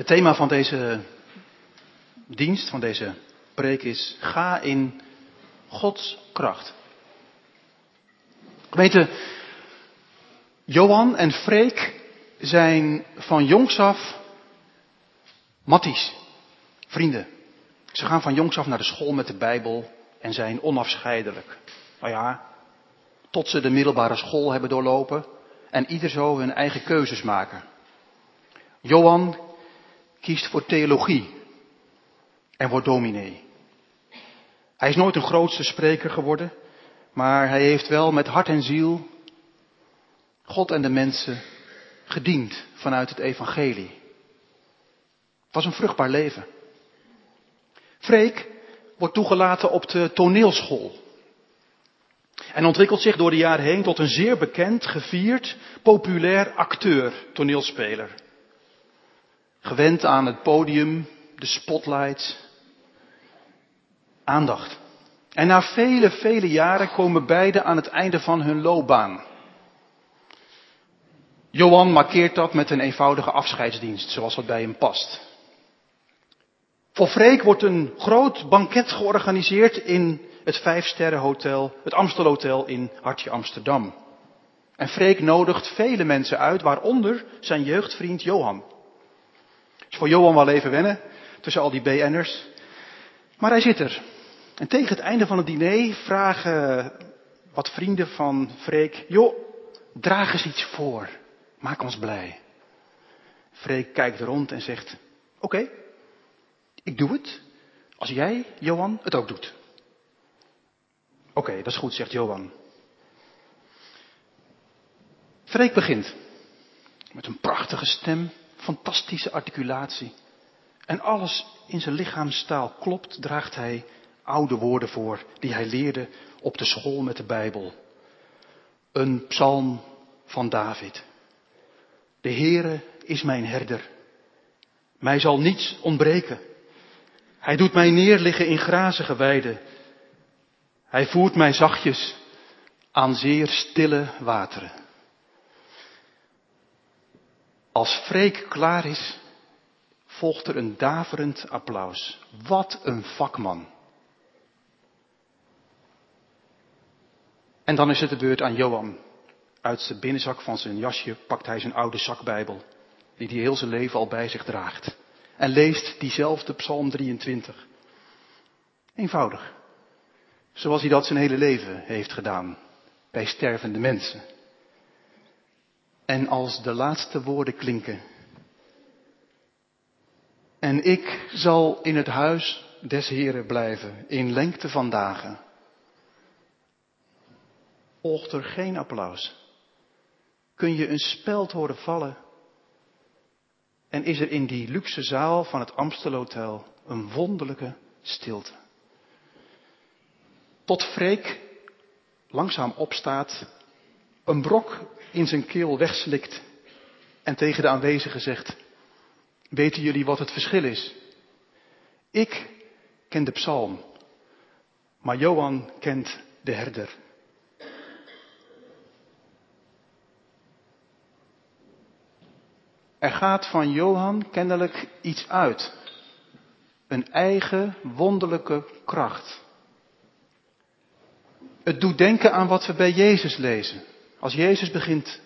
Het thema van deze dienst, van deze preek is: ga in Gods kracht. Gemeente, Johan en Freek zijn van jongs af matties, vrienden. Ze gaan van jongs af naar de school met de Bijbel en zijn onafscheidelijk. Nou ja, tot ze de middelbare school hebben doorlopen en ieder zo hun eigen keuzes maken. Johan kiest voor theologie en wordt dominee. Hij is nooit een grootste spreker geworden, maar hij heeft wel met hart en ziel God en de mensen gediend vanuit het evangelie. Het was een vruchtbaar leven. Freek wordt toegelaten op de toneelschool. En ontwikkelt zich door de jaren heen tot een zeer bekend, gevierd, populair acteur, toneelspeler. Gewend aan het podium, de spotlights, aandacht. En na vele, vele jaren komen beiden aan het einde van hun loopbaan. Johan markeert dat met een eenvoudige afscheidsdienst, zoals dat bij hem past. Voor Freek wordt een groot banket georganiseerd in het Vijfsterrenhotel, het Amstelhotel in Hartje Amsterdam. En Freek nodigt vele mensen uit, waaronder zijn jeugdvriend Johan. Is voor Johan wel even wennen, tussen al die BN'ers. Maar hij zit er. En tegen het einde van het diner vragen wat vrienden van Freek, joh, draag eens iets voor. Maak ons blij. Freek kijkt rond en zegt, oké, ik doe het. Als jij, Johan, het ook doet. Oké, dat is goed, zegt Johan. Freek begint. Met een prachtige stem, fantastische articulatie. En alles in zijn lichaamstaal klopt, draagt hij oude woorden voor die hij leerde op de school met de Bijbel. Een psalm van David. De Heere is mijn herder. Mij zal niets ontbreken. Hij doet mij neerliggen in grazige weiden. Hij voert mij zachtjes aan zeer stille wateren. Als Freek klaar is, volgt er een daverend applaus. Wat een vakman. En dan is het de beurt aan Johan. Uit de binnenzak van zijn jasje pakt hij zijn oude zakbijbel, die hij heel zijn leven al bij zich draagt. En leest diezelfde Psalm 23. Eenvoudig. Zoals hij dat zijn hele leven heeft gedaan. Bij stervende mensen. En als de laatste woorden klinken. En ik zal in het huis des Heren blijven in lengte van dagen. Volgt er geen applaus. Kun je een speld horen vallen. En is er in die luxe zaal van het Amstelhotel een wonderlijke stilte. Tot Freek langzaam opstaat, een brok in zijn keel wegslikt en tegen de aanwezigen zegt, weten jullie wat het verschil is? Ik ken de psalm, maar Johan kent de herder. Er gaat van Johan kennelijk iets uit. Een eigen wonderlijke kracht. Het doet denken aan wat we bij Jezus lezen. Als Jezus begint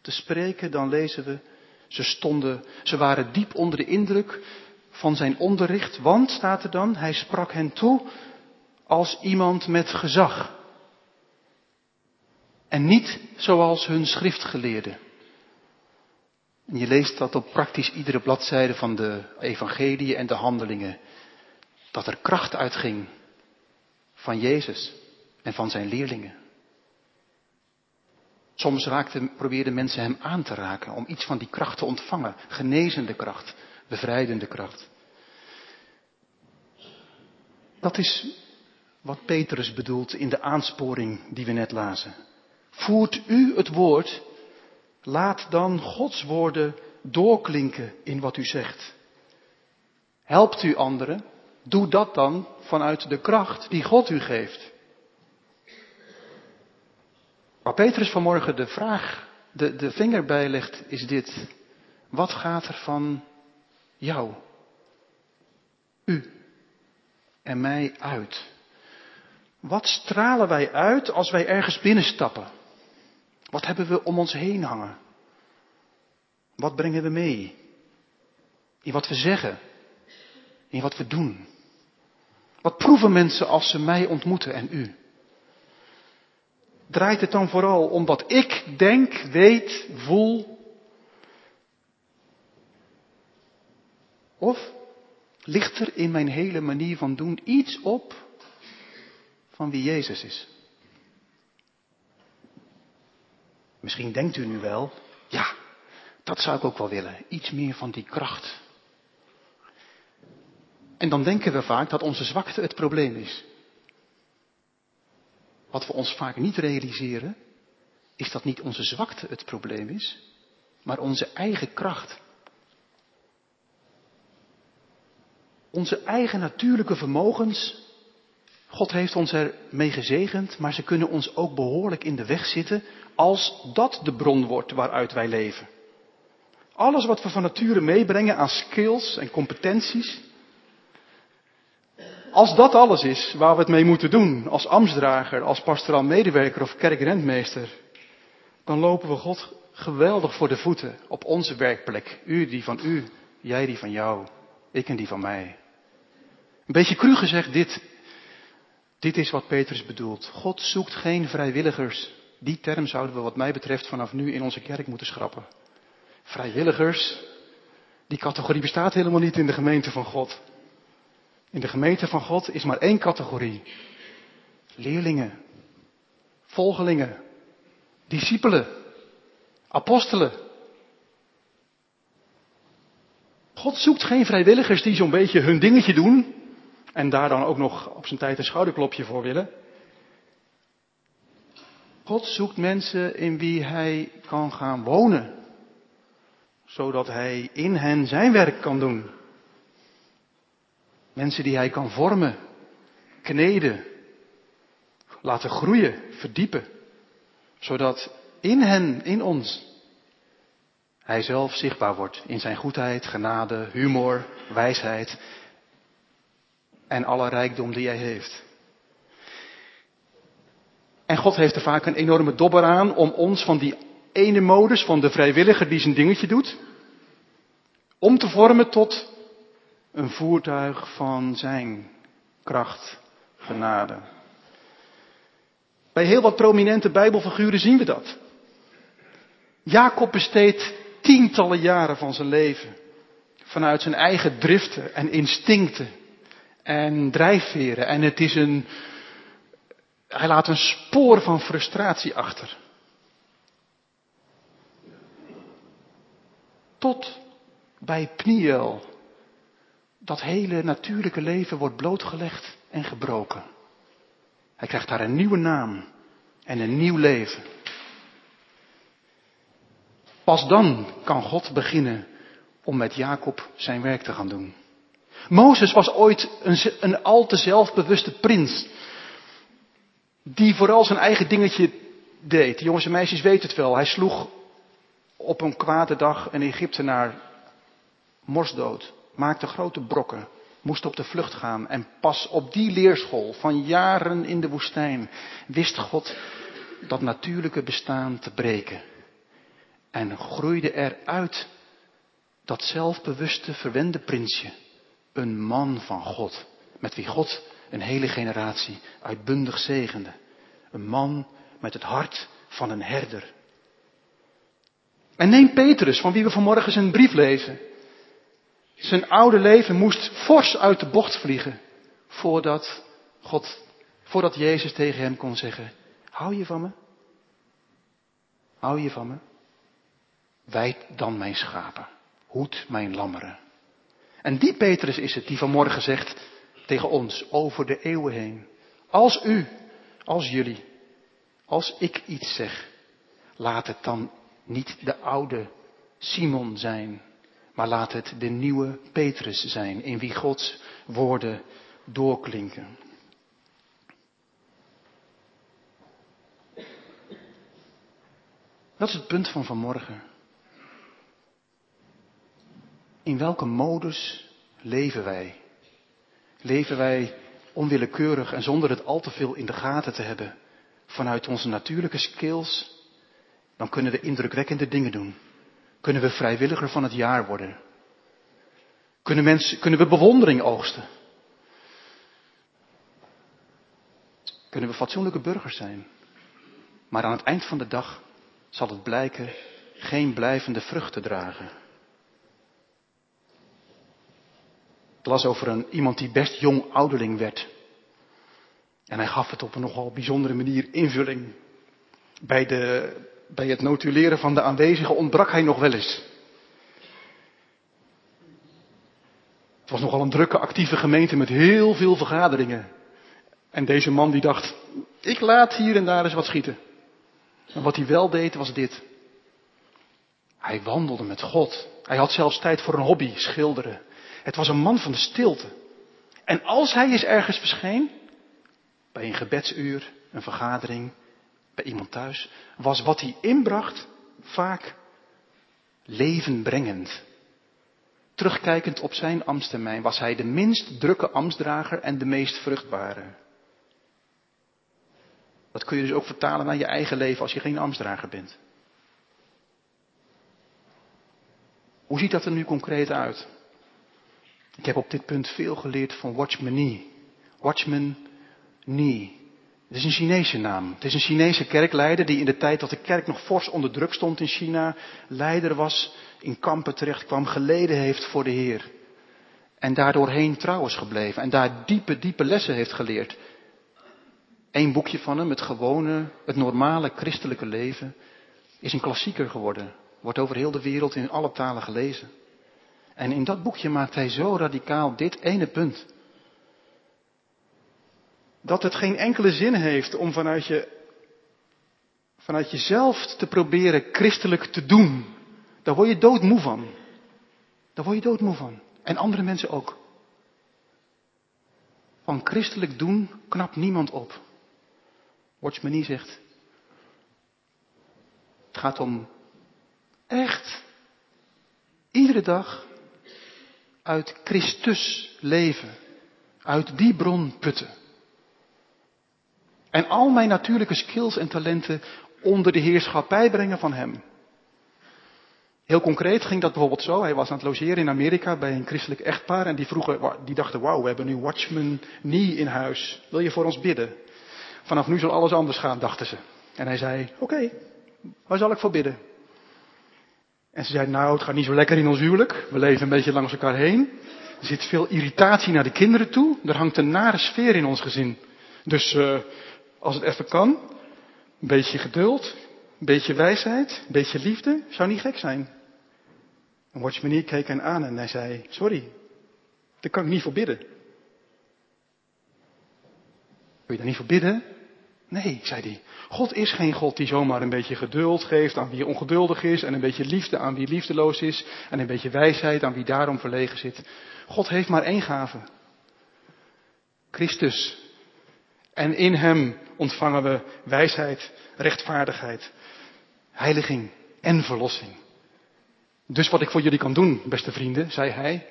te spreken, dan lezen we, ze stonden, ze waren diep onder de indruk van zijn onderricht, want, staat er dan, hij sprak hen toe als iemand met gezag. En niet zoals hun schriftgeleerden. En je leest dat op praktisch iedere bladzijde van de evangelie en de handelingen. Dat er kracht uitging van Jezus en van zijn leerlingen. Soms raakten, probeerden mensen hem aan te raken om iets van die kracht te ontvangen. Genezende kracht, bevrijdende kracht. Dat is wat Petrus bedoelt in de aansporing die we net lazen. Voert u het woord, laat dan Gods woorden doorklinken in wat u zegt. Helpt u anderen, doe dat dan vanuit de kracht die God u geeft. Waar Petrus vanmorgen de vraag, de, de vinger bij legt, is dit. Wat gaat er van jou, u en mij uit? Wat stralen wij uit als wij ergens binnenstappen? Wat hebben we om ons heen hangen? Wat brengen we mee? In wat we zeggen, in wat we doen. Wat proeven mensen als ze mij ontmoeten en u? Draait het dan vooral om wat ik denk, weet, voel? Of ligt er in mijn hele manier van doen iets op van wie Jezus is? Misschien denkt u nu wel, ja, dat zou ik ook wel willen. Iets meer van die kracht. En dan denken we vaak dat onze zwakte het probleem is. Wat we ons vaak niet realiseren, is dat niet onze zwakte het probleem is, maar onze eigen kracht. Onze eigen natuurlijke vermogens. God heeft ons ermee gezegend, maar ze kunnen ons ook behoorlijk in de weg zitten als dat de bron wordt waaruit wij leven. Alles wat we van nature meebrengen aan skills en competenties, als dat alles is waar we het mee moeten doen, als ambtsdrager, als pastoraal medewerker of kerkrentmeester, dan lopen we God geweldig voor de voeten op onze werkplek. U die van u, jij die van jou, ik en die van mij. Een beetje cru gezegd dit. Dit is wat Petrus bedoelt. God zoekt geen vrijwilligers. Die term zouden we wat mij betreft vanaf nu in onze kerk moeten schrappen. Vrijwilligers, die categorie bestaat helemaal niet in de gemeente van God. In de gemeente van God is maar één categorie. Leerlingen, volgelingen, discipelen, apostelen. God zoekt geen vrijwilligers die zo'n beetje hun dingetje doen en daar dan ook nog op zijn tijd een schouderklopje voor willen. God zoekt mensen in wie hij kan gaan wonen, zodat hij in hen zijn werk kan doen. Mensen die hij kan vormen, kneden, laten groeien, verdiepen. Zodat in hen, in ons, hij zelf zichtbaar wordt in zijn goedheid, genade, humor, wijsheid en alle rijkdom die hij heeft. En God heeft er vaak een enorme dobber aan om ons van die ene modus van de vrijwilliger die zijn dingetje doet, om te vormen tot een voertuig van zijn kracht, genade. Bij heel wat prominente Bijbelfiguren zien we dat. Jacob besteedt tientallen jaren van zijn leven vanuit zijn eigen driften en instincten en drijfveren. En het is een, hij laat een spoor van frustratie achter. Tot bij Pniel dat hele natuurlijke leven wordt blootgelegd en gebroken. Hij krijgt daar een nieuwe naam en een nieuw leven. Pas dan kan God beginnen om met Jacob zijn werk te gaan doen. Mozes was ooit een, een al te zelfbewuste prins. Die vooral zijn eigen dingetje deed. Jongens en meisjes weten het wel. Hij sloeg op een kwade dag een Egyptenaar morsdood maakte grote brokken, moest op de vlucht gaan. En pas op die leerschool van jaren in de woestijn wist God dat natuurlijke bestaan te breken. En groeide er uit dat zelfbewuste, verwende prinsje een man van God, met wie God een hele generatie uitbundig zegende. Een man met het hart van een herder. En neem Petrus, van wie we vanmorgen zijn brief lezen. Zijn oude leven moest fors uit de bocht vliegen voordat God, voordat Jezus tegen hem kon zeggen, hou je van me? Hou je van me? Wijd dan mijn schapen, hoed mijn lammeren. En die Petrus is het die vanmorgen zegt tegen ons over de eeuwen heen. Als u, als jullie, als ik iets zeg, laat het dan niet de oude Simon zijn maar laat het de nieuwe Petrus zijn, in wie Gods woorden doorklinken. Dat is het punt van vanmorgen. in welke modus leven wij? Leven wij onwillekeurig en zonder het al te veel in de gaten te hebben vanuit onze natuurlijke skills? Dan kunnen we indrukwekkende dingen doen. Kunnen we vrijwilliger van het jaar worden? Kunnen, mensen, kunnen we bewondering oogsten? Kunnen we fatsoenlijke burgers zijn? Maar aan het eind van de dag zal het blijken geen blijvende vrucht te dragen. Ik las over een, iemand die best jong ouderling werd. En hij gaf het op een nogal bijzondere manier invulling. Bij, de, bij het notuleren van de aanwezigen ontbrak hij nog wel eens. Het was nogal een drukke, actieve gemeente met heel veel vergaderingen. En deze man die dacht, ik laat hier en daar eens wat schieten. En wat hij wel deed was dit. Hij wandelde met God. Hij had zelfs tijd voor een hobby, schilderen. Het was een man van de stilte. En als hij eens ergens verscheen, bij een gebedsuur, een vergadering, bij iemand thuis, was wat hij inbracht vaak levenbrengend. Terugkijkend op zijn ambtstermijn was hij de minst drukke ambtsdrager en de meest vruchtbare. Dat kun je dus ook vertalen naar je eigen leven als je geen ambtsdrager bent. Hoe ziet dat er nu concreet uit? Ik heb op dit punt veel geleerd van Watchman Nee. Watchman Nee. Het is een Chinese naam. Het is een Chinese kerkleider die in de tijd dat de kerk nog fors onder druk stond in China, leider was, in kampen terecht kwam, geleden heeft voor de Heer. En daardoorheen trouw is gebleven en daar diepe, diepe lessen heeft geleerd. Eén boekje van hem, het gewone, het normale christelijke leven, is een klassieker geworden. Wordt over heel de wereld in alle talen gelezen. En in dat boekje maakt hij zo radicaal dit ene punt. Dat het geen enkele zin heeft om vanuit, je, vanuit jezelf te proberen christelijk te doen. Daar word je doodmoe van. Daar word je doodmoe van. En andere mensen ook. Van christelijk doen knapt niemand op. Watchmanie zegt. Het gaat om echt iedere dag uit Christus leven. Uit die bron putten. En al mijn natuurlijke skills en talenten onder de heerschappij brengen van Hem. Heel concreet ging dat bijvoorbeeld zo. Hij was aan het logeren in Amerika bij een christelijk echtpaar. En die, vroegen, die dachten, wauw, we hebben nu Watchman Nee in huis. Wil je voor ons bidden? Vanaf nu zal alles anders gaan, dachten ze. En hij zei, oké, waar zal ik voor bidden? En ze zei, nou, het gaat niet zo lekker in ons huwelijk. We leven een beetje langs elkaar heen. Er zit veel irritatie naar de kinderen toe. Er hangt een nare sfeer in ons gezin. Dus uh, als het even kan, een beetje geduld, een beetje wijsheid, een beetje liefde, zou niet gek zijn. En Watchmanier keek hen aan en hij zei, sorry, daar kan ik niet voor bidden. Wil je daar niet voor bidden? Nee, zei hij. God is geen God die zomaar een beetje geduld geeft aan wie ongeduldig is en een beetje liefde aan wie liefdeloos is en een beetje wijsheid aan wie daarom verlegen zit. God heeft maar één gave. Christus. En in Hem ontvangen we wijsheid, rechtvaardigheid, heiliging en verlossing. Dus wat ik voor jullie kan doen, beste vrienden, zei hij,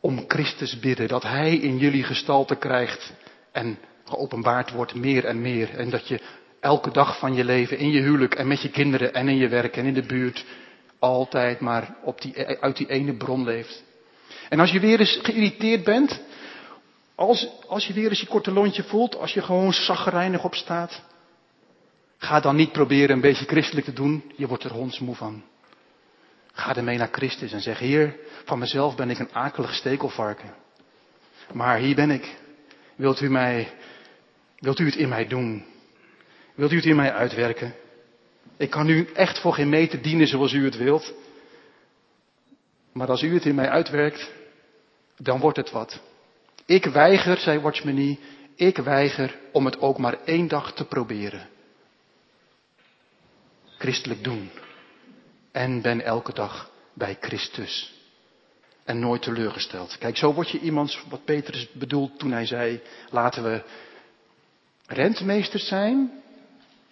om Christus bidden, dat Hij in jullie gestalte krijgt en geopenbaard wordt meer en meer. En dat je elke dag van je leven in je huwelijk en met je kinderen en in je werk en in de buurt altijd maar op die, uit die ene bron leeft. En als je weer eens geïrriteerd bent, als, als je weer eens je korte lontje voelt, als je gewoon zaggerijnig op staat, ga dan niet proberen een beetje christelijk te doen, je wordt er hondsmoe van. Ga ermee naar Christus en zeg, Heer, van mezelf ben ik een akelig stekelvarken. Maar hier ben ik. Wilt u mij Wilt u het in mij doen? Wilt u het in mij uitwerken? Ik kan u echt voor geen meter dienen zoals u het wilt. Maar als u het in mij uitwerkt, dan wordt het wat. Ik weiger, zei Watchmanie, ik weiger om het ook maar één dag te proberen. Christelijk doen. En ben elke dag bij Christus. En nooit teleurgesteld. Kijk, zo word je iemand, wat Petrus bedoelt toen hij zei, laten we rentmeesters zijn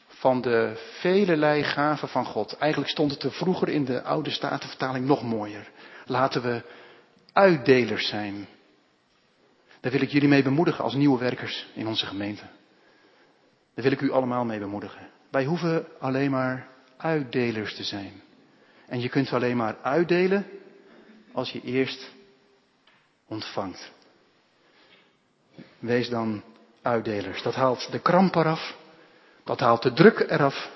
van de velelei gaven van God. Eigenlijk stond het er vroeger in de oude statenvertaling nog mooier. Laten we uitdelers zijn. Daar wil ik jullie mee bemoedigen als nieuwe werkers in onze gemeente. Daar wil ik u allemaal mee bemoedigen. Wij hoeven alleen maar uitdelers te zijn. En je kunt alleen maar uitdelen als je eerst ontvangt. Wees dan uitdelers. Dat haalt de kramp eraf. Dat haalt de druk eraf.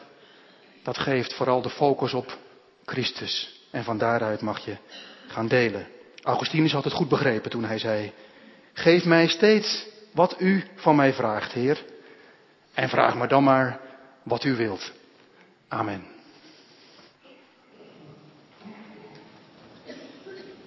Dat geeft vooral de focus op Christus. En van daaruit mag je gaan delen. Augustinus had het goed begrepen toen hij zei: Geef mij steeds wat u van mij vraagt, Heer. En vraag me dan maar wat u wilt. Amen.